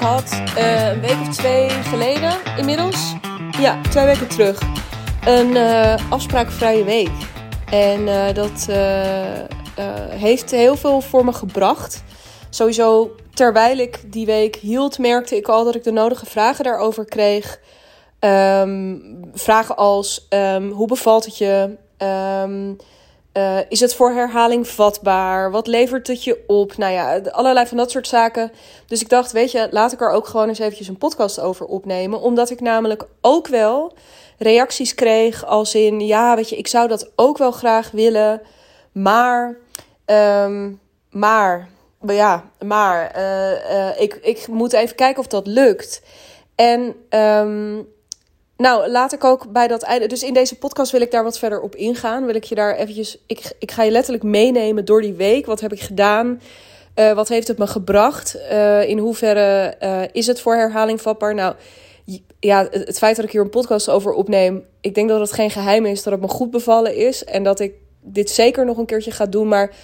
had uh, een week of twee geleden inmiddels, ja, twee weken terug, een uh, afspraakvrije week. En uh, dat heeft heel veel voor me gebracht. Sowieso, terwijl ik die week hield, merkte ik al dat ik de nodige vragen daarover kreeg. Um, vragen als: um, hoe bevalt het je? Um, uh, is het voor herhaling vatbaar? Wat levert het je op? Nou ja, allerlei van dat soort zaken. Dus ik dacht, weet je, laat ik er ook gewoon eens eventjes een podcast over opnemen. Omdat ik namelijk ook wel reacties kreeg als in... Ja, weet je, ik zou dat ook wel graag willen. Maar, um, maar, ja, maar... Uh, uh, ik, ik moet even kijken of dat lukt. En... Um, nou, laat ik ook bij dat einde. Dus in deze podcast wil ik daar wat verder op ingaan. Wil ik je daar eventjes. Ik, ik ga je letterlijk meenemen door die week. Wat heb ik gedaan? Uh, wat heeft het me gebracht? Uh, in hoeverre uh, is het voor herhaling vatbaar? Nou, ja, het, het, feit dat ik hier een podcast over opneem. Ik denk dat het geen geheim is dat het me goed bevallen is. En dat ik dit zeker nog een keertje ga doen. Maar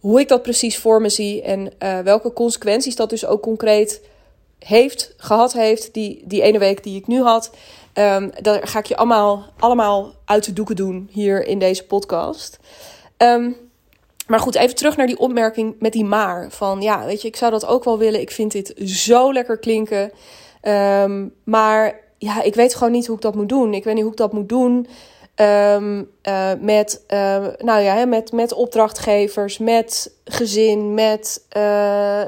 hoe ik dat precies voor me zie. En welke consequenties dat dus ook concreet heeft, gehad heeft. Die, die ene week die ik nu had. Um, daar ga ik je allemaal, allemaal uit de doeken doen hier in deze podcast. Um, maar goed, even terug naar die opmerking met die maar. Van ja, weet je, ik zou dat ook wel willen. Ik vind dit zo lekker klinken. Um, maar ja, ik weet gewoon niet hoe ik dat moet doen. Ik weet niet hoe ik dat moet doen. Uh, met, uh, nou ja, met, met opdrachtgevers, met gezin, met, uh,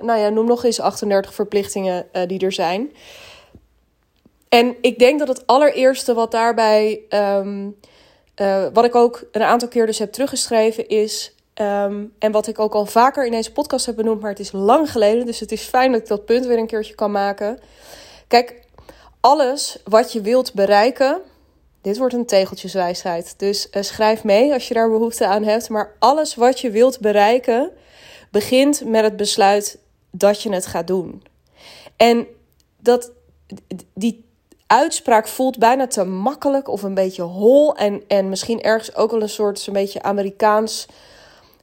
nou ja, noem nog eens 38 verplichtingen die er zijn. En ik denk dat het allereerste wat daarbij, um, uh, wat ik ook een aantal keer dus heb teruggeschreven, is. Um, en wat ik ook al vaker in deze podcast heb benoemd, maar het is lang geleden. Dus het is fijn dat ik dat punt weer een keertje kan maken. Kijk, alles wat je wilt bereiken. Dit wordt een tegeltjeswijsheid. Dus uh, schrijf mee als je daar behoefte aan hebt. Maar alles wat je wilt bereiken, begint met het besluit dat je het gaat doen. En dat, die uitspraak voelt bijna te makkelijk of een beetje hol. En, en misschien ergens ook wel een soort een beetje Amerikaans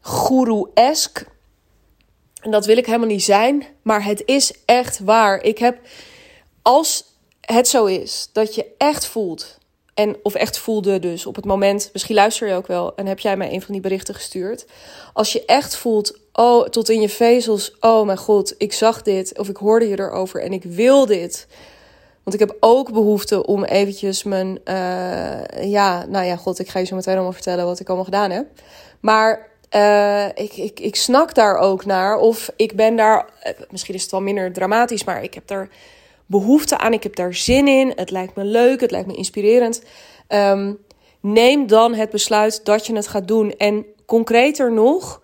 guru-esk. En dat wil ik helemaal niet zijn. Maar het is echt waar. Ik heb, als het zo is, dat je echt voelt. En, of echt voelde dus op het moment, misschien luister je ook wel en heb jij mij een van die berichten gestuurd. Als je echt voelt, oh, tot in je vezels, oh mijn god, ik zag dit of ik hoorde je erover en ik wil dit. Want ik heb ook behoefte om eventjes mijn... Uh, ja, nou ja, god, ik ga je zo meteen allemaal vertellen wat ik allemaal gedaan heb. Maar uh, ik, ik, ik snak daar ook naar. Of ik ben daar... Eh, misschien is het wel minder dramatisch, maar ik heb daar behoefte aan. Ik heb daar zin in. Het lijkt me leuk, het lijkt me inspirerend. Um, neem dan het besluit dat je het gaat doen. En concreter nog,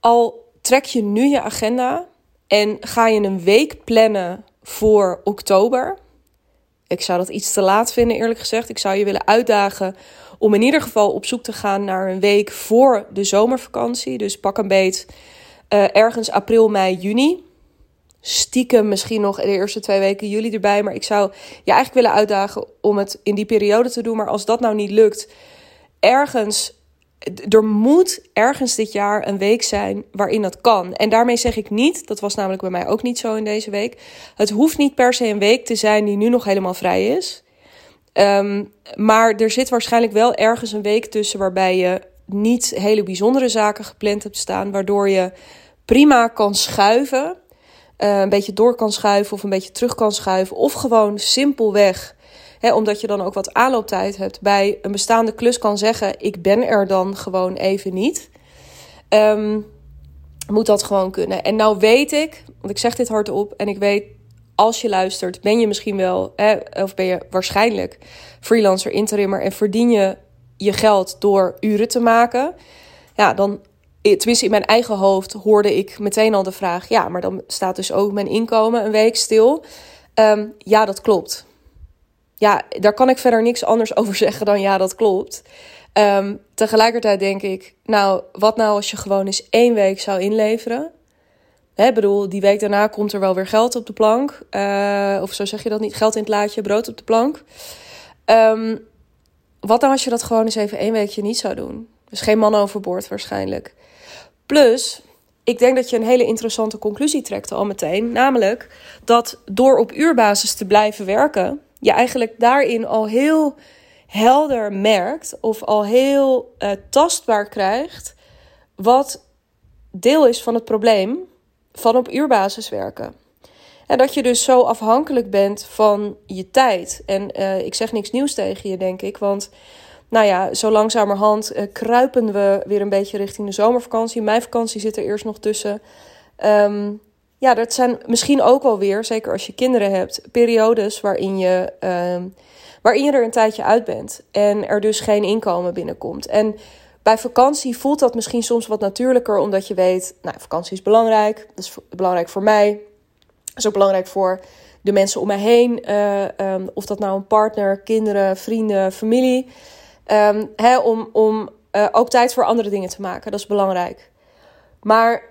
al trek je nu je agenda... en ga je een week plannen voor oktober ik zou dat iets te laat vinden, eerlijk gezegd. Ik zou je willen uitdagen om in ieder geval op zoek te gaan naar een week voor de zomervakantie. Dus pak een beet uh, ergens april, mei, juni. Stiekem misschien nog de eerste twee weken juli erbij. Maar ik zou je eigenlijk willen uitdagen om het in die periode te doen. Maar als dat nou niet lukt, ergens er moet ergens dit jaar een week zijn waarin dat kan. En daarmee zeg ik niet, dat was namelijk bij mij ook niet zo in deze week. Het hoeft niet per se een week te zijn die nu nog helemaal vrij is. Um, maar er zit waarschijnlijk wel ergens een week tussen waarbij je niet hele bijzondere zaken gepland hebt staan. Waardoor je prima kan schuiven. Uh, een beetje door kan schuiven of een beetje terug kan schuiven. Of gewoon simpelweg omdat je dan ook wat aanlooptijd hebt bij een bestaande klus kan zeggen: Ik ben er dan gewoon even niet. Um, moet dat gewoon kunnen. En nou weet ik, want ik zeg dit hardop en ik weet als je luistert, ben je misschien wel, of ben je waarschijnlijk freelancer, interimmer en verdien je je geld door uren te maken. Ja, dan, tenminste in mijn eigen hoofd, hoorde ik meteen al de vraag: ja, maar dan staat dus ook mijn inkomen een week stil. Um, ja, dat klopt ja, daar kan ik verder niks anders over zeggen dan ja, dat klopt. Um, tegelijkertijd denk ik, nou, wat nou als je gewoon eens één week zou inleveren? Hè, bedoel, die week daarna komt er wel weer geld op de plank. Uh, of zo zeg je dat niet, geld in het laadje, brood op de plank. Um, wat nou als je dat gewoon eens even één weekje niet zou doen? Dus geen man overboord waarschijnlijk. Plus, ik denk dat je een hele interessante conclusie trekt al meteen. Namelijk dat door op uurbasis te blijven werken, je eigenlijk daarin al heel helder merkt of al heel uh, tastbaar krijgt wat deel is van het probleem van op uurbasis werken. En dat je dus zo afhankelijk bent van je tijd. En uh, ik zeg niks nieuws tegen je, denk ik. Want nou ja, zo langzamerhand uh, kruipen we weer een beetje richting de zomervakantie. Mijn vakantie zit er eerst nog tussen. Um, ja, dat zijn misschien ook wel weer, zeker als je kinderen hebt, periodes waarin je, um, waarin je er een tijdje uit bent. En er dus geen inkomen binnenkomt. En bij vakantie voelt dat misschien soms wat natuurlijker, omdat je weet, nou, vakantie is belangrijk. Dat is belangrijk voor mij. Dat is ook belangrijk voor de mensen om mij heen. Uh, um, of dat nou een partner, kinderen, vrienden, familie. Um, hè, om om uh, ook tijd voor andere dingen te maken. Dat is belangrijk. Maar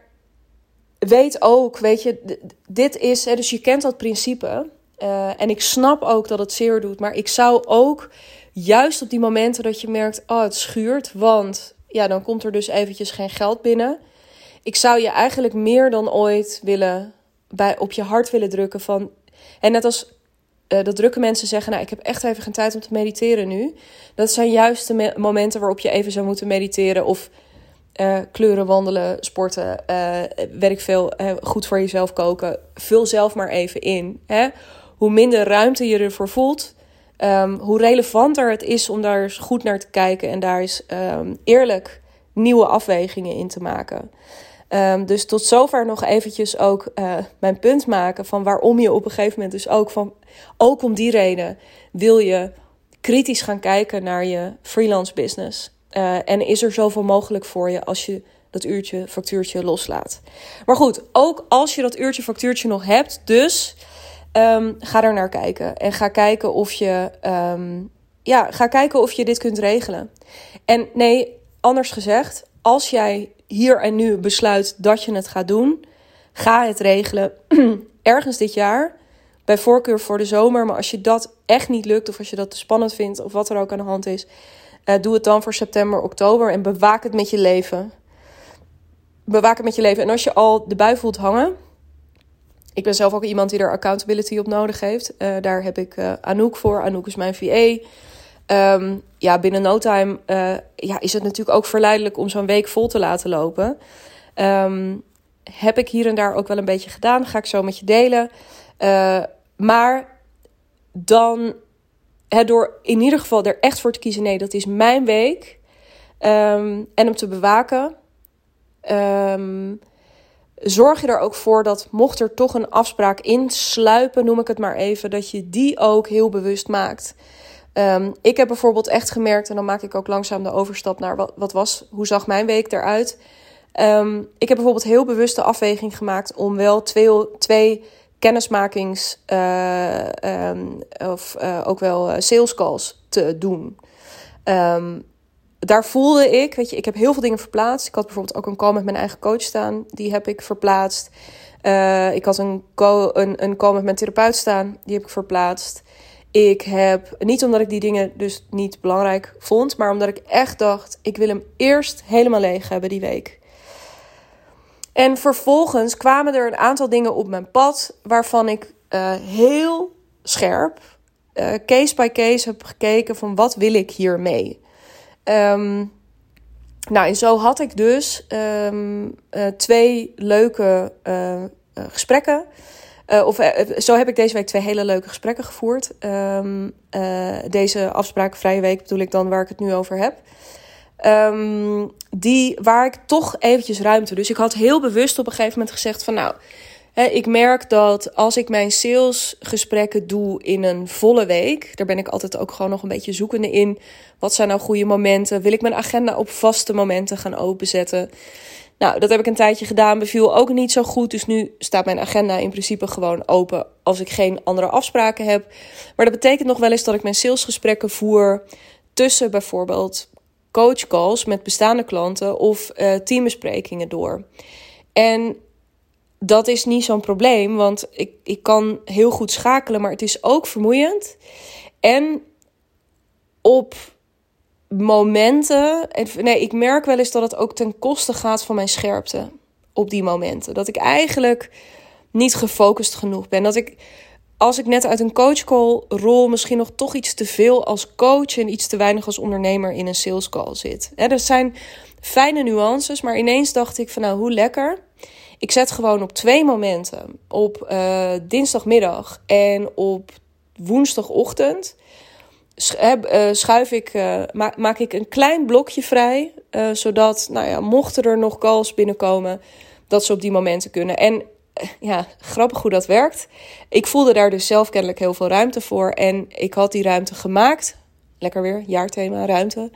weet ook, weet je, dit is, hè, dus je kent dat principe. Uh, en ik snap ook dat het zeer doet. Maar ik zou ook juist op die momenten dat je merkt, oh het schuurt, want ja, dan komt er dus eventjes geen geld binnen. Ik zou je eigenlijk meer dan ooit willen bij, op je hart willen drukken van. En net als uh, dat drukke mensen zeggen, nou ik heb echt even geen tijd om te mediteren nu. Dat zijn juist de momenten waarop je even zou moeten mediteren of uh, kleuren wandelen, sporten, uh, werk veel, goed voor jezelf koken. Vul zelf maar even in. Hè? Hoe minder ruimte je ervoor voelt, um, hoe relevanter het is om daar eens goed naar te kijken en daar eens um, eerlijk nieuwe afwegingen in te maken. Um, dus tot zover nog eventjes ook mijn punt maken van waarom je op een gegeven moment dus ook van ook om die reden wil je kritisch gaan kijken naar je freelance business. Uh, en is er zoveel mogelijk voor je als je dat uurtje factuurtje loslaat. Maar goed, ook als je dat uurtje factuurtje nog hebt, dus um, ga er naar kijken en ga kijken of je um, ja, ga kijken of je dit kunt regelen. En nee, anders gezegd, als jij hier en nu besluit dat je het gaat doen, ga het regelen ergens dit jaar. Bij voorkeur voor de zomer. Maar als je dat echt niet lukt, of als je dat te spannend vindt, of wat er ook aan de hand is, uh, doe het dan voor september, oktober en bewaak het met je leven. Bewaak het met je leven. En als je al de bui voelt hangen. Ik ben zelf ook iemand die er accountability op nodig heeft. Uh, daar heb ik uh, Anouk voor. Anouk is mijn VA. Um, ja, binnen no time ja, is het natuurlijk ook verleidelijk om zo'n week vol te laten lopen. Um, heb ik hier en daar ook wel een beetje gedaan. Ga ik zo met je delen. Maar dan door in ieder geval er echt voor te kiezen: nee, dat is mijn week. Um, en hem te bewaken. Um, zorg je er ook voor dat mocht er toch een afspraak insluipen, noem ik het maar even, dat je die ook heel bewust maakt. Um, ik heb bijvoorbeeld echt gemerkt, en dan maak ik ook langzaam de overstap naar wat, wat was, hoe zag mijn week eruit. Ik heb bijvoorbeeld heel bewust de afweging gemaakt om wel twee, twee kennismakings uh, um, of uh, ook wel eh, sales calls te doen. Um, daar voelde ik, weet je, ik heb heel veel dingen verplaatst. Ik had bijvoorbeeld ook een call met mijn eigen coach staan, die heb ik verplaatst. Ik had een, een, een call met mijn therapeut staan, die heb ik verplaatst. Ik heb, niet omdat ik die dingen dus niet belangrijk vond, maar omdat ik echt dacht, ik wil hem eerst helemaal leeg hebben die week. En vervolgens kwamen er een aantal dingen op mijn pad waarvan ik uh, heel scherp, uh, case by case heb gekeken van wat wil ik hiermee. Um, nou, en zo had ik dus um, uh, twee leuke gesprekken. Of zo heb ik deze week twee hele leuke gesprekken gevoerd. Um, deze afspraak vrije week bedoel ik dan waar ik het nu over heb. Um, die, waar ik toch eventjes ruimte. Dus ik had heel bewust op een gegeven moment gezegd van nou... Hè, ik merk dat als ik mijn salesgesprekken doe in een volle week... daar ben ik altijd ook gewoon nog een beetje zoekende in. Wat zijn nou goede momenten? Wil ik mijn agenda op vaste momenten gaan openzetten? Nou, dat heb ik een tijdje gedaan, beviel ook niet zo goed. Dus nu staat mijn agenda in principe gewoon open als ik geen andere afspraken heb. Maar dat betekent nog wel eens dat ik mijn salesgesprekken voer tussen bijvoorbeeld coachcalls met bestaande klanten of uh, teambesprekingen door. En dat is niet zo'n probleem, want ik, ik kan heel goed schakelen, maar het is ook vermoeiend. En op momenten. Nee, ik merk wel eens dat het ook ten koste gaat van mijn scherpte. op die momenten. Dat ik eigenlijk niet gefocust genoeg ben. Dat ik, als ik net uit een coachcall rol, misschien nog toch iets te veel als coach en iets te weinig als ondernemer in een sales call zit. er zijn fijne nuances, maar ineens dacht ik van nou, hoe lekker. Ik zet gewoon op twee momenten, op uh, dinsdagmiddag en op woensdagochtend, eh, schuif ik, uh, maak ik een klein blokje vrij, zodat, nou ja, mochten er nog calls binnenkomen, dat ze op die momenten kunnen. En ja, grappig hoe dat werkt. Ik voelde daar dus zelf kennelijk heel veel ruimte voor. En ik had die ruimte gemaakt. Lekker weer, jaarthema, ruimte.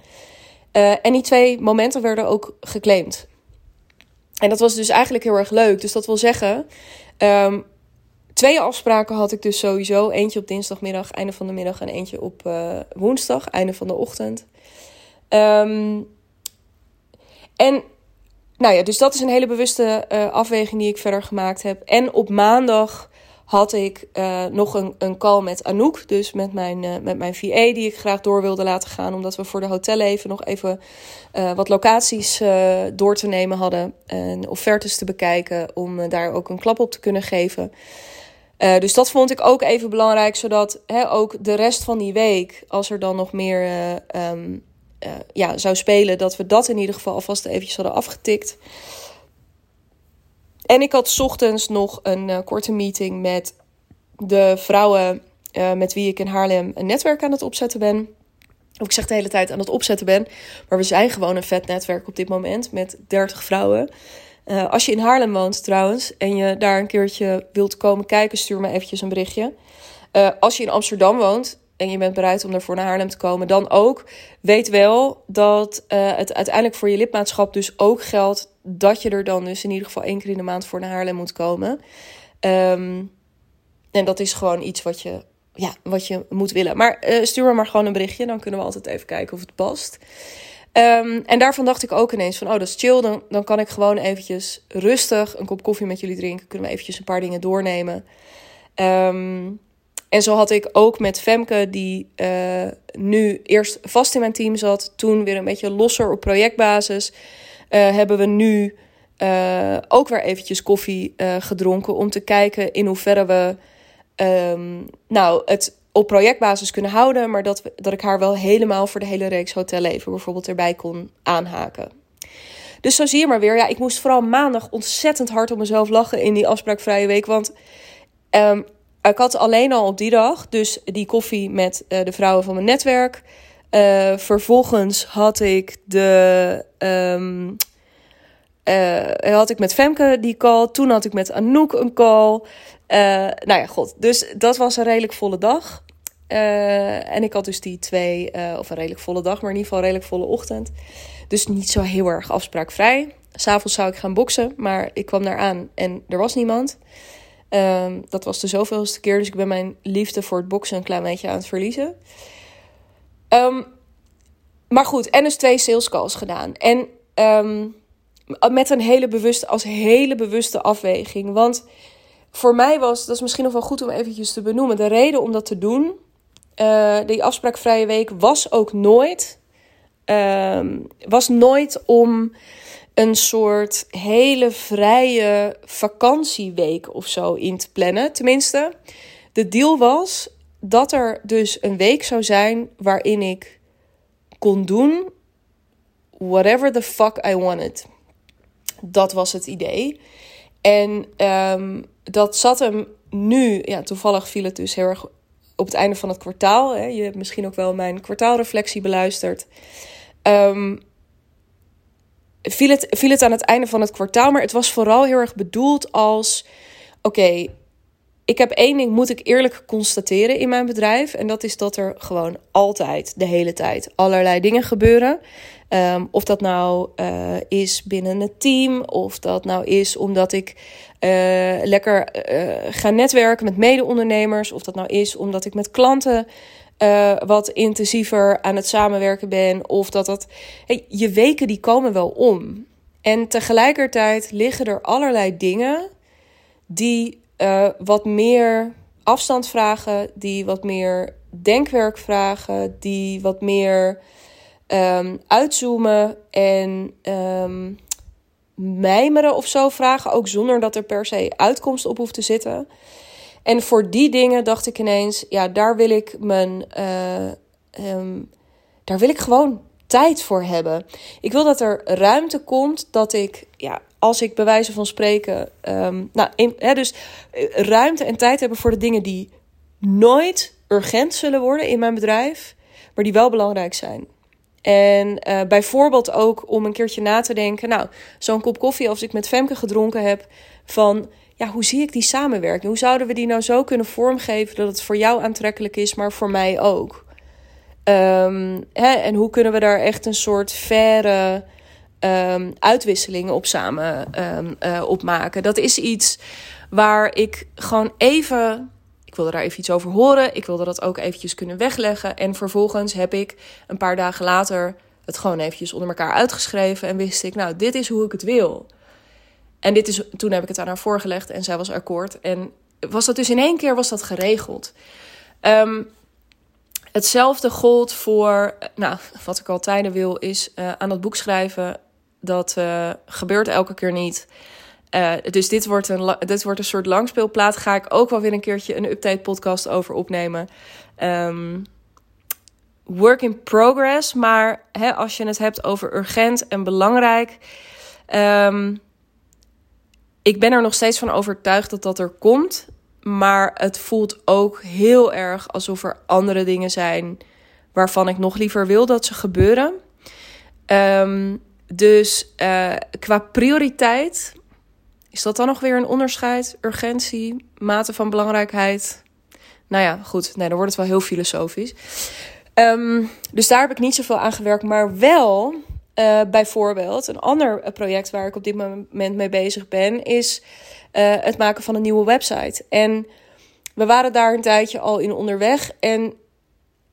Uh, en die twee momenten werden ook geclaimd. En dat was dus eigenlijk heel erg leuk. Dus dat wil zeggen, um, twee afspraken had ik dus sowieso. Eentje op dinsdagmiddag, einde van de middag. En eentje op uh, woensdag, einde van de ochtend. Um, en nou ja, dus dat is een hele bewuste uh, afweging die ik verder gemaakt heb. En op maandag had ik uh, nog een, een call met Anouk, dus met mijn, uh, met mijn VA, die ik graag door wilde laten gaan, omdat we voor de hotelleven nog even wat locaties door te nemen hadden en offertes te bekijken, om daar ook een klap op te kunnen geven. dus dat vond ik ook even belangrijk, zodat hè, ook de rest van die week, als er dan nog meer um, uh, ja, zou spelen, dat we dat in ieder geval alvast eventjes hadden afgetikt. En ik had ochtends nog een uh, korte meeting met de vrouwen uh, met wie ik in Haarlem een netwerk aan het opzetten ben. Of ik zeg de hele tijd aan het opzetten ben. Maar we zijn gewoon een vet netwerk op dit moment met 30 vrouwen. Als je in Haarlem woont trouwens en je daar een keertje wilt komen kijken, stuur me eventjes een berichtje. Als je in Amsterdam woont, en je bent bereid om daarvoor naar Haarlem te komen, dan ook weet wel dat uh, het uiteindelijk voor je lidmaatschap dus ook geldt dat je er dan dus in ieder geval één keer in de maand voor naar Haarlem moet komen. Um, en dat is gewoon iets wat je, ja, wat je moet willen. Maar uh, stuur me maar gewoon een berichtje, dan kunnen we altijd even kijken of het past. Um, en daarvan dacht ik ook ineens van, oh, dat is chill. Dan, dan kan ik gewoon eventjes rustig een kop koffie met jullie drinken. Kunnen we eventjes een paar dingen doornemen. Um, en zo had ik ook met Femke, die uh, nu eerst vast in mijn team zat, toen weer een beetje losser op projectbasis, uh, hebben we nu uh, ook weer eventjes koffie gedronken om te kijken in hoeverre we um, nou, het op projectbasis kunnen houden, maar dat, we, dat ik haar wel helemaal voor de hele reeks hotelleven bijvoorbeeld erbij kon aanhaken. Dus zo zie je maar weer. Ja, ik moest vooral maandag ontzettend hard op mezelf lachen in die afspraakvrije week. Want um, ik had alleen al op die dag dus die koffie met uh, de vrouwen van mijn netwerk. Uh, vervolgens had ik de. Um, uh, had ik met Femke die call. Toen had ik met Anouk een call. nou ja, god. Dus dat was een redelijk volle dag. en ik had dus die twee, of een redelijk volle dag, maar in ieder geval een redelijk volle ochtend. Dus niet zo heel erg afspraakvrij. S'avonds zou ik gaan boksen, maar ik kwam daar aan en er was niemand. Um, dat was de zoveelste keer, dus ik ben mijn liefde voor het boksen een klein beetje aan het verliezen. Um, maar goed, en dus twee sales calls gedaan. En um, met een hele bewuste, als hele bewuste afweging. Want voor mij was, dat is misschien nog wel goed om eventjes te benoemen, de reden om dat te doen. Uh, die afspraakvrije week was ook nooit, was nooit om een soort hele vrije vakantieweek of zo in te plannen. Tenminste, de deal was dat er dus een week zou zijn waarin ik kon doen whatever the fuck I wanted. Dat was het idee. En um, dat zat hem nu, ja, toevallig viel het dus heel erg op het einde van het kwartaal. Hè. Je hebt misschien ook wel mijn kwartaalreflectie beluisterd. Um, viel het, viel het aan het einde van het kwartaal. Maar het was vooral heel erg bedoeld als: oké, ik heb één ding, moet ik eerlijk constateren in mijn bedrijf. En dat is dat er gewoon altijd, de hele tijd, allerlei dingen gebeuren. Um, of dat nou uh, is binnen het team, of dat nou is omdat ik uh, lekker uh, ga netwerken met mede-ondernemers, of dat nou is omdat ik met klanten uh, wat intensiever aan het samenwerken ben. Of dat dat. Hey, je weken die komen wel om. En tegelijkertijd liggen er allerlei dingen die uh, wat meer afstand vragen, die wat meer denkwerk vragen, die wat meer um, uitzoomen en um, mijmeren of zo vragen. Ook zonder dat er per se uitkomst op hoeft te zitten. En voor die dingen dacht ik ineens, ja, daar wil ik mijn. Uh, um, daar wil ik gewoon tijd voor hebben. Ik wil dat er ruimte komt dat ik, ja, als ik bij wijze van spreken, um, nou, hè, dus eh, ruimte en tijd hebben voor de dingen die nooit urgent zullen worden in mijn bedrijf, maar die wel belangrijk zijn. En uh, bijvoorbeeld ook om een keertje na te denken, nou, zo'n kop koffie als ik met Femke gedronken heb, van ja, hoe zie ik die samenwerking? Hoe zouden we die nou zo kunnen vormgeven dat het voor jou aantrekkelijk is, maar voor mij ook? Um, hè, en hoe kunnen we daar echt een soort faire um, uitwisselingen op samen um, uh, op maken? Dat is iets waar ik gewoon even. Wilde daar even iets over horen. Ik wilde dat ook eventjes kunnen wegleggen. En vervolgens heb ik een paar dagen later het gewoon eventjes onder elkaar uitgeschreven. En wist ik, nou, dit is hoe ik het wil. En dit is, toen heb ik het aan haar voorgelegd en zij was akkoord. En was dat dus in één keer was dat geregeld. Um, hetzelfde gold voor, nou, wat ik al tijden wil, is uh, aan dat boek schrijven. Dat uh, gebeurt elke keer niet. Uh, dus dit wordt, een, dit wordt een soort langspeelplaat. Ga ik ook wel weer een keertje een update podcast over opnemen. Um, work in progress. Maar hè, als je het hebt over urgent en belangrijk. Um, ik ben er nog steeds van overtuigd dat dat er komt. Maar het voelt ook heel erg alsof er andere dingen zijn waarvan ik nog liever wil dat ze gebeuren. Um, dus uh, qua prioriteit is dat dan nog weer een onderscheid? Urgentie, mate van belangrijkheid. Nou ja, goed. Nee, dan wordt het wel heel filosofisch. Um, dus daar heb ik niet zoveel aan gewerkt. Maar wel uh, bijvoorbeeld, een ander eh, project waar ik op dit moment mee bezig ben, is uh, het maken van een nieuwe website. En we waren daar een tijdje al in onderweg. En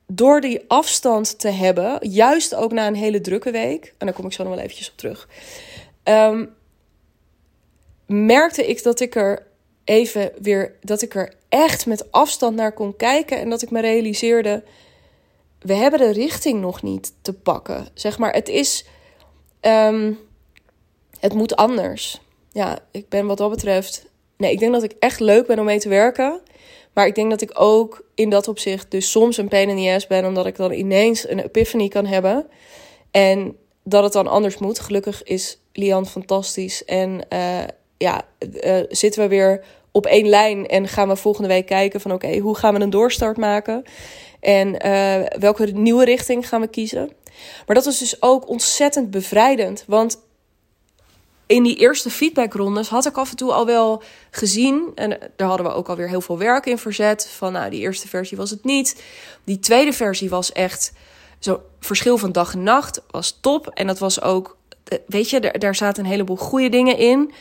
door die afstand te hebben, juist ook na een hele drukke week, en daar kom ik zo nog wel eventjes op terug, um, merkte ik dat ik er even weer, dat ik er echt met afstand naar kon kijken en dat ik me realiseerde we hebben de richting nog niet te pakken. Zeg maar, het is. Um, het moet anders. Ja, ik ben wat dat betreft. Nee, ik denk dat ik echt leuk ben om mee te werken. Maar ik denk dat ik ook in dat opzicht dus soms een pain in the ass ben. Omdat ik dan ineens een epiphany kan hebben. En dat het dan anders moet. Gelukkig is Lian fantastisch. En uh, ja, uh, zitten we weer op één lijn. En gaan we volgende week kijken van oké, hoe gaan we een doorstart maken? En uh, welke nieuwe richting gaan we kiezen? Maar dat was dus ook ontzettend bevrijdend. Want in die eerste feedbackrondes had ik af en toe al wel gezien. En daar hadden we ook alweer heel veel werk in verzet. Van nou, die eerste versie was het niet. Die tweede versie was echt zo'n verschil van dag en nacht. Was top. En dat was ook, eh, weet je, daar zaten een heleboel goede dingen in.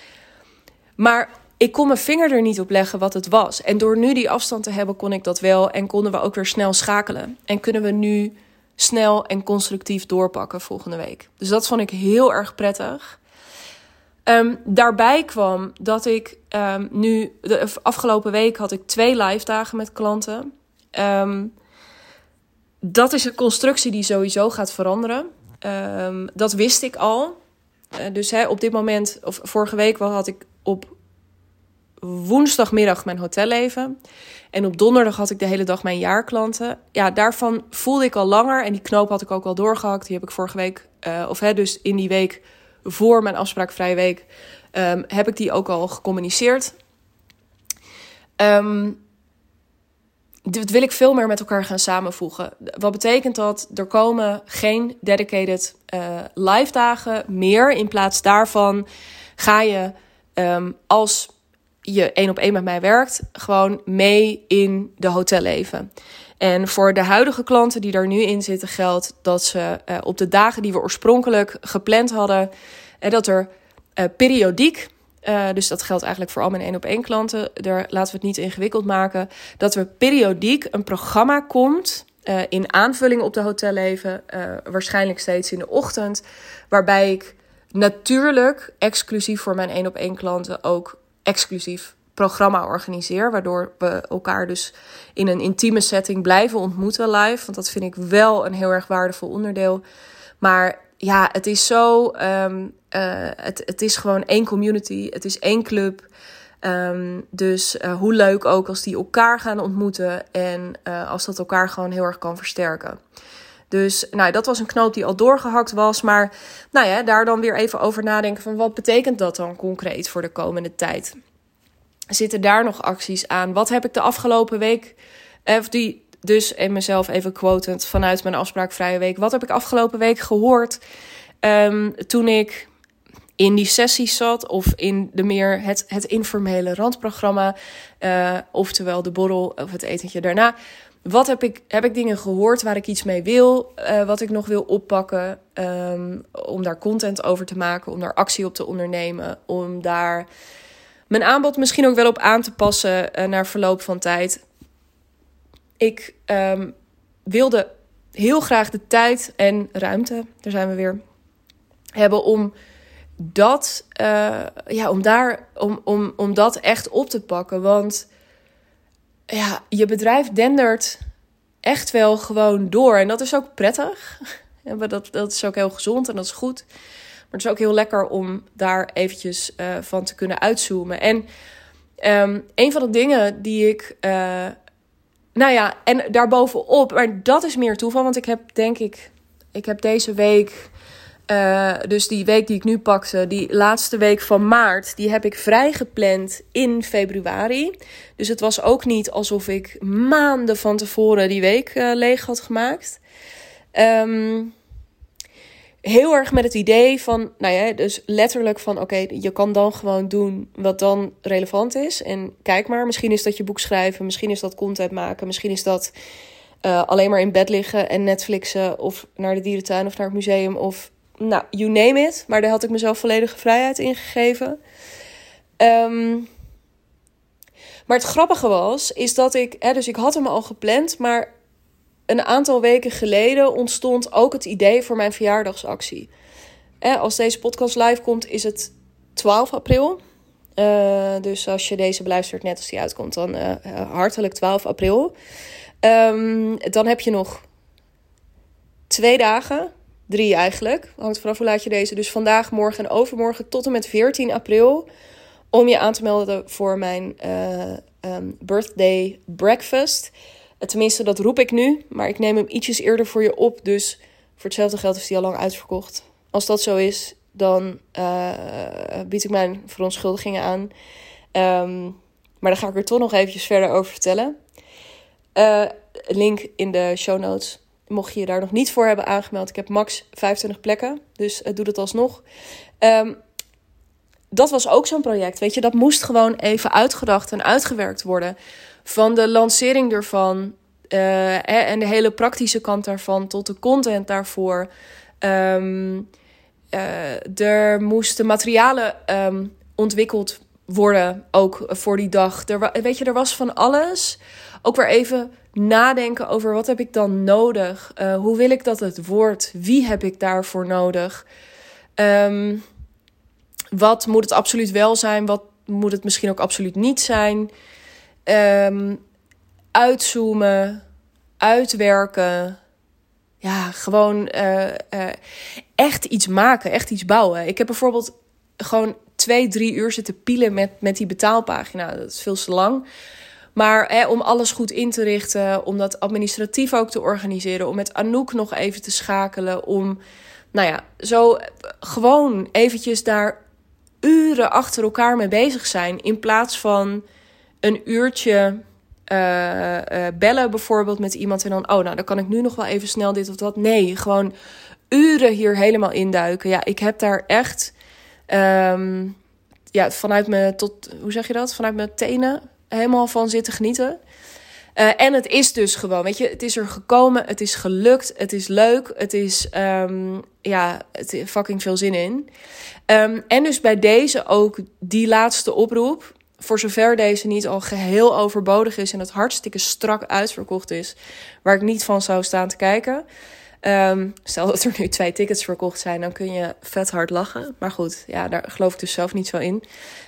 Maar ik kon mijn vinger er niet op leggen wat het was. En door nu die afstand te hebben, kon ik dat wel. En konden we ook weer snel schakelen. En kunnen we nu snel en constructief doorpakken volgende week. Dus dat vond ik heel erg prettig. Um, daarbij kwam dat ik um, nu, de afgelopen week had ik twee live dagen met klanten. Um, dat is een constructie die sowieso gaat veranderen. dat wist ik al. Uh, dus hè, op dit moment, of vorige week had ik op woensdagmiddag mijn hotelleven. En op donderdag had ik de hele dag mijn jaarklanten. Ja, daarvan voelde ik al langer. En die knoop had ik ook al doorgehakt. Die heb ik vorige week, uh, of hè, dus in die week voor mijn afspraakvrije week, um, heb ik die ook al gecommuniceerd. Um, wil ik veel meer met elkaar gaan samenvoegen. Wat betekent dat? Er komen geen dedicated uh, live dagen meer. In plaats daarvan ga je um, als je één op één met mij werkt, gewoon mee in de hotelleven. En voor de huidige klanten die daar nu in zitten, geldt dat ze uh, op de dagen die we oorspronkelijk gepland hadden, en uh, dat er uh, periodiek, dus dat geldt eigenlijk voor al mijn één op één klanten, daar laten we het niet ingewikkeld maken, dat er periodiek een programma komt. in aanvulling op de hotelleven, waarschijnlijk steeds in de ochtend, waarbij ik natuurlijk exclusief voor mijn één op één klanten ook exclusief programma organiseer. Waardoor we elkaar dus in een intieme setting blijven ontmoeten live. Want dat vind ik wel een heel erg waardevol onderdeel. Maar ja, het is zo. Um, het, het is gewoon één community, het is één club. Ehm, dus hoe leuk ook als die elkaar gaan ontmoeten en als dat elkaar gewoon heel erg kan versterken. Dus nou, dat was een knoop die al doorgehakt was. Maar nou ja, daar dan weer even over nadenken van wat betekent dat dan concreet voor de komende tijd? Zitten daar nog acties aan? Wat heb ik de afgelopen week, eh, die dus en mezelf even quotend vanuit mijn afspraakvrije week. Wat heb ik afgelopen week gehoord um, toen ik in die sessies zat of in de meer het, het informele randprogramma, uh, oftewel de borrel of het etentje daarna. Wat heb ik, heb ik dingen gehoord waar ik iets mee wil, uh, wat ik nog wil oppakken, um, om daar content over te maken, om daar actie op te ondernemen, om daar mijn aanbod misschien ook wel op aan te passen uh, naar verloop van tijd. Ik um, wilde heel graag de tijd en ruimte, daar zijn we weer, hebben om dat, uh, ja, om daar, om, om, om dat echt op te pakken. Want ja, je bedrijf dendert echt wel gewoon door. En dat is ook prettig. dat, dat is ook heel gezond en dat is goed. Maar het is ook heel lekker om daar eventjes uh, van te kunnen uitzoomen. En um, een van de dingen die ik. Uh, nou ja, en daarbovenop, maar dat is meer toeval. Want ik heb denk ik. Ik heb deze week uh, dus die week die ik nu pakte, die laatste week van maart, die heb ik vrij gepland in februari. Dus het was ook niet alsof ik maanden van tevoren die week uh, leeg had gemaakt. Um, heel erg met het idee van, nou ja, dus letterlijk van, oké, je kan dan gewoon doen wat dan relevant is. En kijk maar, misschien is dat je boek schrijven, misschien is dat content maken, misschien is dat uh, alleen maar in bed liggen en Netflixen of naar de dierentuin of naar het museum of nou, you name it. Maar daar had ik mezelf volledige vrijheid in gegeven. Um, maar het grappige was, is dat ik, hè, dus ik had hem al gepland, maar een aantal weken geleden ontstond ook het idee voor mijn verjaardagsactie. Als deze podcast live komt, is het 12 april. Uh, dus als je deze beluistert net als die uitkomt, dan uh, hartelijk 12 april. Um, dan heb je nog twee dagen Drie eigenlijk. Hangt vanaf hoe laat je deze. Dus vandaag, morgen en overmorgen tot en met 14 april. Om je aan te melden voor mijn uh, um, birthday breakfast. Uh, tenminste, dat roep ik nu. Maar ik neem hem ietsjes eerder voor je op. Dus voor hetzelfde geld is die al lang uitverkocht. Als dat zo is, dan uh, bied ik mijn verontschuldigingen aan. Um, maar daar ga ik er toch nog eventjes verder over vertellen. link in de show notes mocht je je daar nog niet voor hebben aangemeld. Ik heb max 25 plekken, dus doe dat alsnog. Um, dat was ook zo'n project, weet je. Dat moest gewoon even uitgedacht en uitgewerkt worden. Van de lancering ervan uh, en de hele praktische kant daarvan tot de content daarvoor. Um, uh, er moesten materialen um, ontwikkeld worden, ook voor die dag. Weet je, er was van alles. Ook weer even nadenken over wat heb ik dan nodig? Uh, hoe wil ik dat het wordt? Wie heb ik daarvoor nodig? Um, wat moet het absoluut wel zijn? Wat moet het misschien ook absoluut niet zijn? Um, uitzoomen, uitwerken. Ja, gewoon uh, uh, echt iets maken, echt iets bouwen. Ik heb bijvoorbeeld gewoon twee, drie uur zitten pielen met, met die betaalpagina. Dat is veel te lang. Maar hè, om alles goed in te richten, om dat administratief ook te organiseren, om met Anouk nog even te schakelen, om, nou ja, zo gewoon eventjes daar uren achter elkaar mee bezig zijn, in plaats van een uurtje uh, uh, bellen bijvoorbeeld met iemand en dan, oh, nou, dan kan ik nu nog wel even snel dit of dat. Nee, gewoon uren hier helemaal induiken. Ja, ik heb daar echt, um, ja, vanuit me tot, hoe zeg je dat? Vanuit mijn tenen helemaal van zitten genieten. Uh, en het is dus gewoon, weet je, het is er gekomen, het is gelukt, het is leuk, het is, um, ja, het fucking veel zin in. Um, en dus bij deze ook die laatste oproep, voor zover deze niet al geheel overbodig is en het hartstikke strak uitverkocht is, waar ik niet van zou staan te kijken. Um, stel dat er nu twee tickets verkocht zijn, dan kun je vet hard lachen. Maar goed, ja, daar geloof ik dus zelf niet zo in.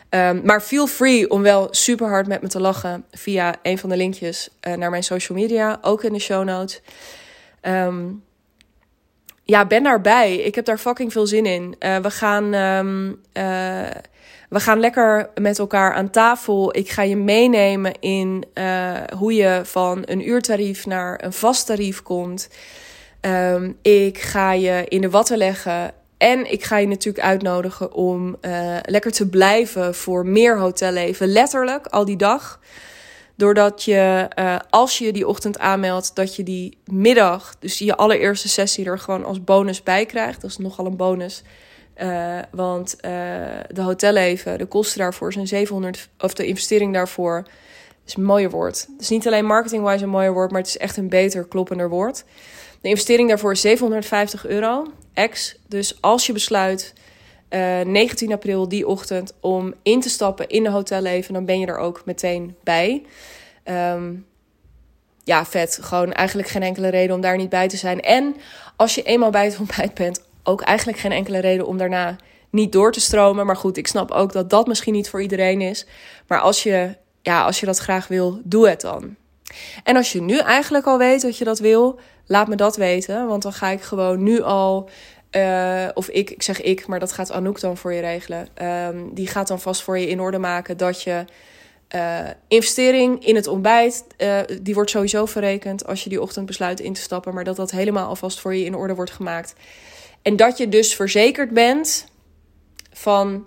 Um, maar feel free om wel super hard met me te lachen via een van de linkjes uh, naar mijn social media, ook in de show notes. Um, ja, ben daarbij. Ik heb daar fucking veel zin in. Uh, we gaan. Um, uh, we gaan lekker met elkaar aan tafel. Ik ga je meenemen in hoe je van een uurtarief naar een vast tarief komt. Ik ga je in de watten leggen. En ik ga je natuurlijk uitnodigen om uh, lekker te blijven voor meer hotelleven. Letterlijk, al die dag. Doordat je, uh, als je die ochtend aanmeldt, dat je die middag, dus je allereerste sessie er gewoon als bonus bij krijgt. Dat is nogal een bonus. Uh, want de hotelleven, de kosten daarvoor zijn 700, of de investering daarvoor is een mooier woord. Het is niet alleen marketing-wise een mooier woord, maar het is echt een beter, kloppender woord. De investering daarvoor is 750 euro, ex. Dus als je besluit uh, 19 april die ochtend om in te stappen in de hotelleven, dan ben je er ook meteen bij. Um, ja, vet. Gewoon eigenlijk geen enkele reden om daar niet bij te zijn. En als je eenmaal bij het ontbijt bent, ook eigenlijk geen enkele reden om daarna niet door te stromen. Maar goed, ik snap ook dat dat misschien niet voor iedereen is. Maar als je, ja, als je dat graag wil, doe het dan. En als je nu eigenlijk al weet dat je dat wil, laat me dat weten. Want dan ga ik gewoon nu al. Uh, of ik, ik zeg ik, maar dat gaat Anouk dan voor je regelen. Um, die gaat dan vast voor je in orde maken dat je uh, investering in het ontbijt, uh, die wordt sowieso verrekend als je die ochtend besluit in te stappen. Maar dat dat helemaal alvast voor je in orde wordt gemaakt. En dat je dus verzekerd bent van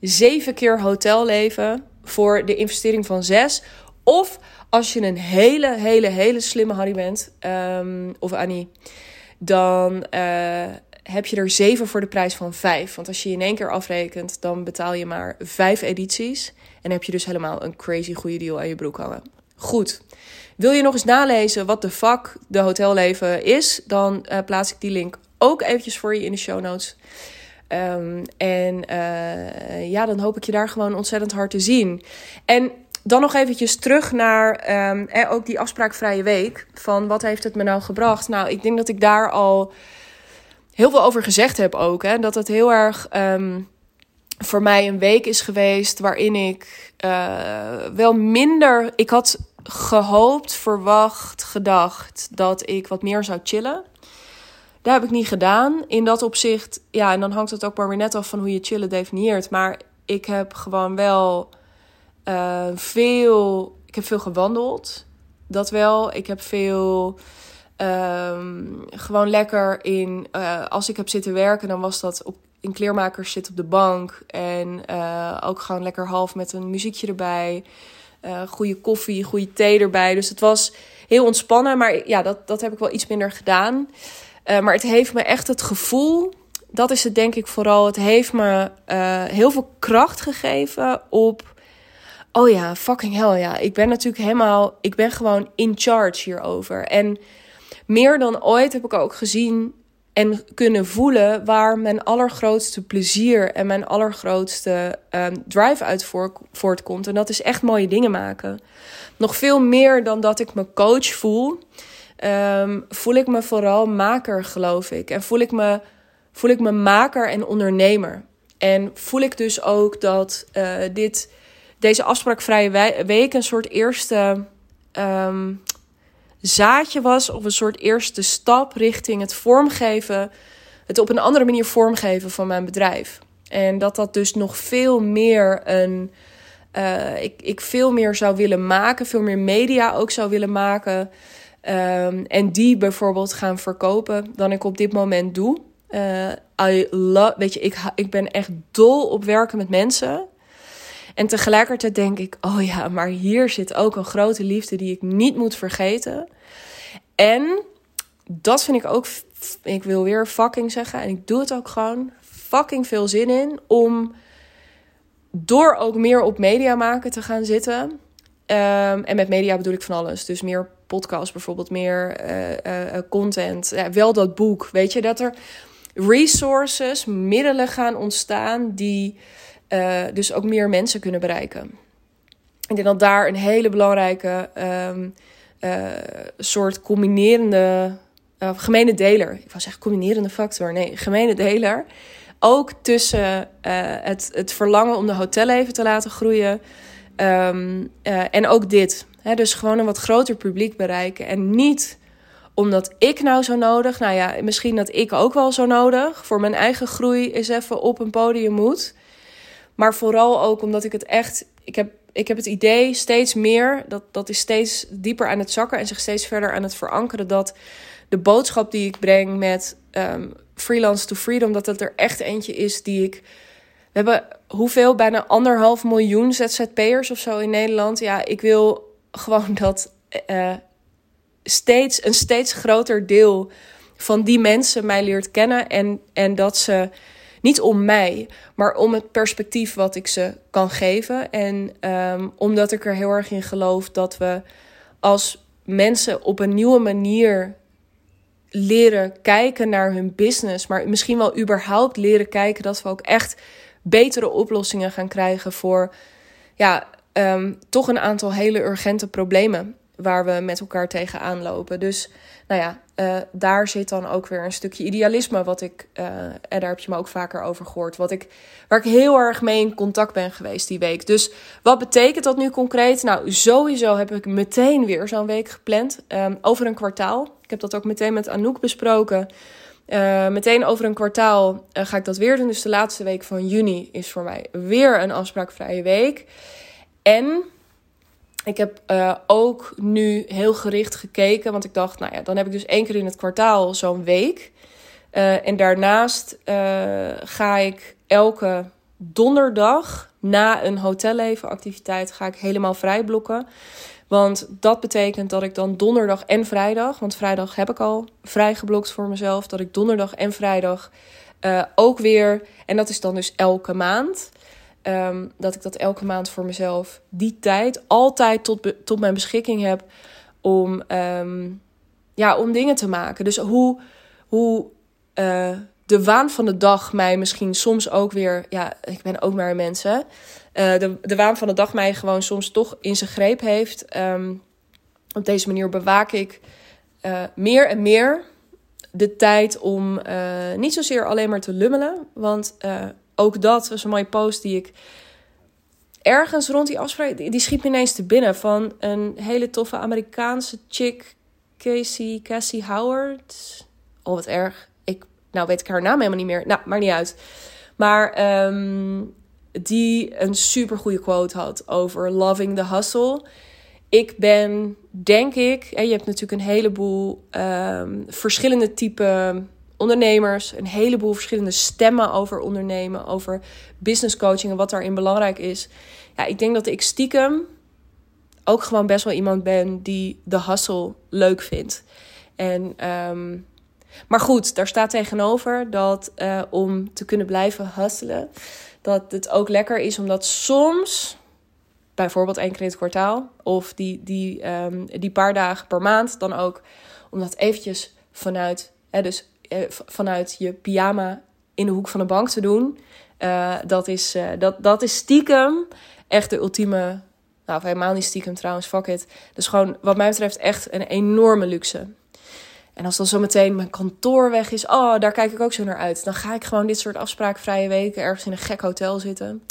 zeven keer hotelleven voor de investering van zes. Of als je een hele, hele, hele slimme Harry bent, um, of Annie, dan uh, heb je er zeven voor de prijs van vijf. Want als je in één keer afrekent, dan betaal je maar vijf edities. En heb je dus helemaal een crazy goede deal aan je broek hangen. Goed. Wil je nog eens nalezen wat de fuck de hotelleven is? Dan uh, plaats ik die link ook eventjes voor je in de show notes. Um, en uh, ja, dan hoop ik je daar gewoon ontzettend hard te zien. En dan nog eventjes terug naar um, eh, ook die afspraakvrije week. Van wat heeft het me nou gebracht? Nou, ik denk dat ik daar al heel veel over gezegd heb ook. Hè? Dat het heel erg um, voor mij een week is geweest waarin ik uh, wel minder. Ik had gehoopt, verwacht, gedacht dat ik wat meer zou chillen. Dat heb ik niet gedaan. In dat opzicht, ja, en dan hangt het ook maar weer net af van hoe je chillen definieert. Maar ik heb gewoon wel uh, veel. Ik heb veel gewandeld. Dat wel. Ik heb veel. Um, gewoon lekker in. Uh, als ik heb zitten werken, dan was dat op, in kleermakers zit op de bank. En uh, ook gewoon lekker half met een muziekje erbij. Goede koffie, goede thee erbij. Dus het was heel ontspannen. Maar ja, dat, dat heb ik wel iets minder gedaan. Maar het heeft me echt het gevoel. Dat is het denk ik vooral. Het heeft me heel veel kracht gegeven op oh ja, fucking hell ja. Ik ben natuurlijk helemaal, ik ben gewoon in charge hierover. En meer dan ooit heb ik ook gezien en kunnen voelen waar mijn allergrootste plezier en mijn allergrootste um, drive uit voortkomt. En dat is echt mooie dingen maken. Nog veel meer dan dat ik me coach voel, um, voel ik me vooral maker, geloof ik. En voel ik me, voel ik me maker en ondernemer. En voel ik dus ook dat uh, dit deze afspraakvrije week een soort eerste um, zaadje was, of een soort eerste stap richting het vormgeven, het op een andere manier vormgeven van mijn bedrijf. En dat dat dus nog veel meer een. Uh, ik, ik veel meer zou willen maken, veel meer media ook zou willen maken. Um, en die bijvoorbeeld gaan verkopen dan ik op dit moment doe. Uh, I weet je, ik, ik ben echt dol op werken met mensen. En tegelijkertijd denk ik, oh ja, maar hier zit ook een grote liefde die ik niet moet vergeten. En dat vind ik ook, ik wil weer fucking zeggen, en ik doe het ook gewoon, fucking veel zin in om door ook meer op media maken te gaan zitten. Um, en met media bedoel ik van alles. Dus meer podcasts bijvoorbeeld, meer uh, uh, content. Ja, wel dat boek, weet je, dat er resources, middelen gaan ontstaan die uh, dus ook meer mensen kunnen bereiken. Ik denk dat daar een hele belangrijke um, uh, soort combinerende, uh, gemene deler, ik was zeggen combinerende factor, nee, gemene deler, ook tussen het, het verlangen om de hotelleven te laten groeien um, en ook dit. Dus gewoon een wat groter publiek bereiken en niet omdat ik nou zo nodig, nou ja, misschien dat ik ook wel zo nodig voor mijn eigen groei is even op een podium moet. Maar vooral ook omdat ik het echt, ik heb, ik heb het idee steeds meer, dat, dat is steeds dieper aan het zakken en zich steeds verder aan het verankeren, dat de boodschap die ik breng met ehm, Freelance to Freedom, dat dat er echt eentje is die ik. We hebben hoeveel? Bijna anderhalf miljoen ZZP'ers of zo in Nederland. Ja, ik wil gewoon dat uh, steeds een steeds groter deel van die mensen mij leert kennen. En, en dat ze niet om mij, maar om het perspectief wat ik ze kan geven. En um, omdat ik er heel erg in geloof dat we als mensen op een nieuwe manier leren kijken naar hun business, maar misschien wel überhaupt leren kijken dat we ook echt betere oplossingen gaan krijgen voor ja, um, toch een aantal hele urgente problemen waar we met elkaar tegenaan lopen. Dus nou ja, uh, daar zit dan ook weer een stukje idealisme, wat ik, uh, en daar heb je me ook vaker over gehoord, wat ik, waar ik heel erg mee in contact ben geweest die week. Dus wat betekent dat nu concreet? Nou, sowieso heb ik meteen weer zo'n week gepland, um, over een kwartaal. Ik heb dat ook meteen met Anouk besproken. Uh, meteen over een kwartaal ga ik dat weer doen. Dus de laatste week van juni is voor mij weer een afspraakvrije week. En ik heb uh, ook nu heel gericht gekeken, want ik dacht, nou ja, dan heb ik dus één keer in het kwartaal zo'n week. Uh, en daarnaast uh, ga ik elke donderdag na een hotellevenactiviteit ga ik helemaal vrij blokken. Want dat betekent dat ik dan donderdag en vrijdag, want vrijdag heb ik al vrij geblokt voor mezelf, dat ik donderdag en vrijdag ook weer, en dat is dan dus elke maand, Um, dat ik dat elke maand voor mezelf die tijd altijd tot, tot mijn beschikking heb om, um, ja, om dingen te maken. Dus hoe, hoe uh, de waan van de dag mij misschien soms ook weer, ja, ik ben ook maar een mens, hè? Uh, de, de waan van de dag mij gewoon soms toch in zijn greep heeft. Um, op deze manier bewaak ik uh, meer en meer de tijd om niet zozeer alleen maar te lummelen. Want ook dat was een mooie post die ik ergens rond die afspraak, die, schiet me ineens te binnen van een hele toffe Amerikaanse chick, Casey, Cassie Howard. Oh, wat erg. Ik, nou weet ik haar naam helemaal niet meer. Nou, maakt niet uit. Maar um, die een super goede quote had over loving the hustle. Ik ben, denk ik, en je hebt natuurlijk een heleboel um, verschillende typen ondernemers, een heleboel verschillende stemmen over ondernemen, over business coaching en wat daarin belangrijk is. Ja, ik denk dat ik stiekem ook gewoon best wel iemand ben die de hustle leuk vindt. En, um, maar goed, daar staat tegenover dat uh, om te kunnen blijven hustelen, dat het ook lekker is omdat soms, bijvoorbeeld één keer in het kwartaal, of die, die, um, die paar dagen per maand dan ook, om dat eventjes vanuit, hè, dus eh, vanuit je pyjama in de hoek van de bank te doen. Uh, dat, is, uh, dat, dat is stiekem echt de ultieme. Nou, of helemaal niet stiekem trouwens, fuck it. Dus gewoon, wat mij betreft, echt een enorme luxe. En als dan zometeen mijn kantoor weg is, oh, daar kijk ik ook zo naar uit. Dan ga ik gewoon dit soort afspraakvrije weken ergens in een gek hotel zitten.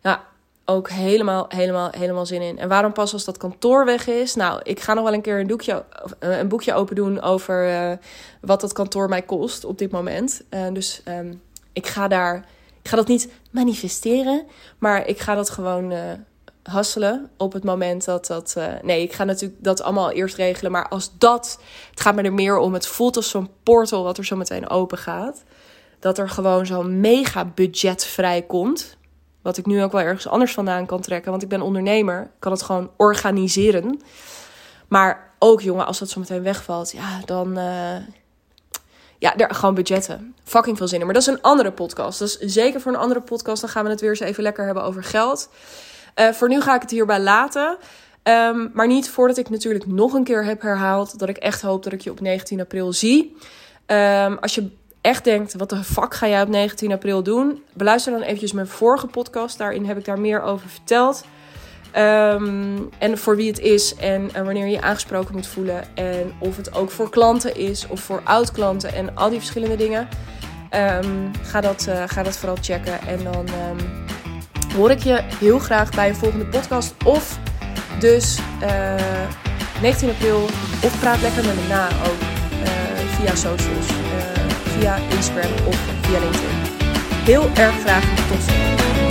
Ja, ook helemaal, helemaal, helemaal zin in. En waarom pas als dat kantoor weg is? Nou, ik ga nog wel een keer een, doekje, eh, een boekje open doen over uh, wat dat kantoor mij kost op dit moment. Uh, dus um, ik ga daar, ik ga dat niet manifesteren, maar ik ga dat gewoon hasselen op het moment dat dat. nee, ik ga natuurlijk dat allemaal eerst regelen. Maar als dat, het gaat me er meer om. Het voelt als zo'n portal wat er zo meteen open gaat. Dat er gewoon zo'n mega budget vrijkomt wat ik nu ook wel ergens anders vandaan kan trekken. Want ik ben ondernemer. Ik kan het gewoon organiseren. Maar ook, jongen, als dat zo meteen wegvalt, ja, dan. Uh, ja, er, gewoon budgetten. Fucking veel zin in. Maar dat is een andere podcast. Is zeker voor een andere podcast. Dan gaan we het weer eens even lekker hebben over geld. Uh, voor nu ga ik het hierbij laten. Um, maar niet voordat ik natuurlijk nog een keer heb herhaald dat ik echt hoop dat ik je op 19 april zie. Um, als je echt denkt, wat de fuck ga jij op 19 april doen? Beluister dan eventjes mijn vorige podcast. Daarin heb ik daar meer over verteld. Um, en voor wie het is en, wanneer je je aangesproken moet voelen. En of het ook voor klanten is of voor oud-klanten en al die verschillende dingen. Um, ga, dat, uh, ga dat vooral checken. En dan um, hoor ik je heel graag bij een volgende podcast. Of dus uh, 19 april. Of praat lekker met me na ook uh, via socials. Via Instagram of via LinkedIn. Heel erg graag tot ziens.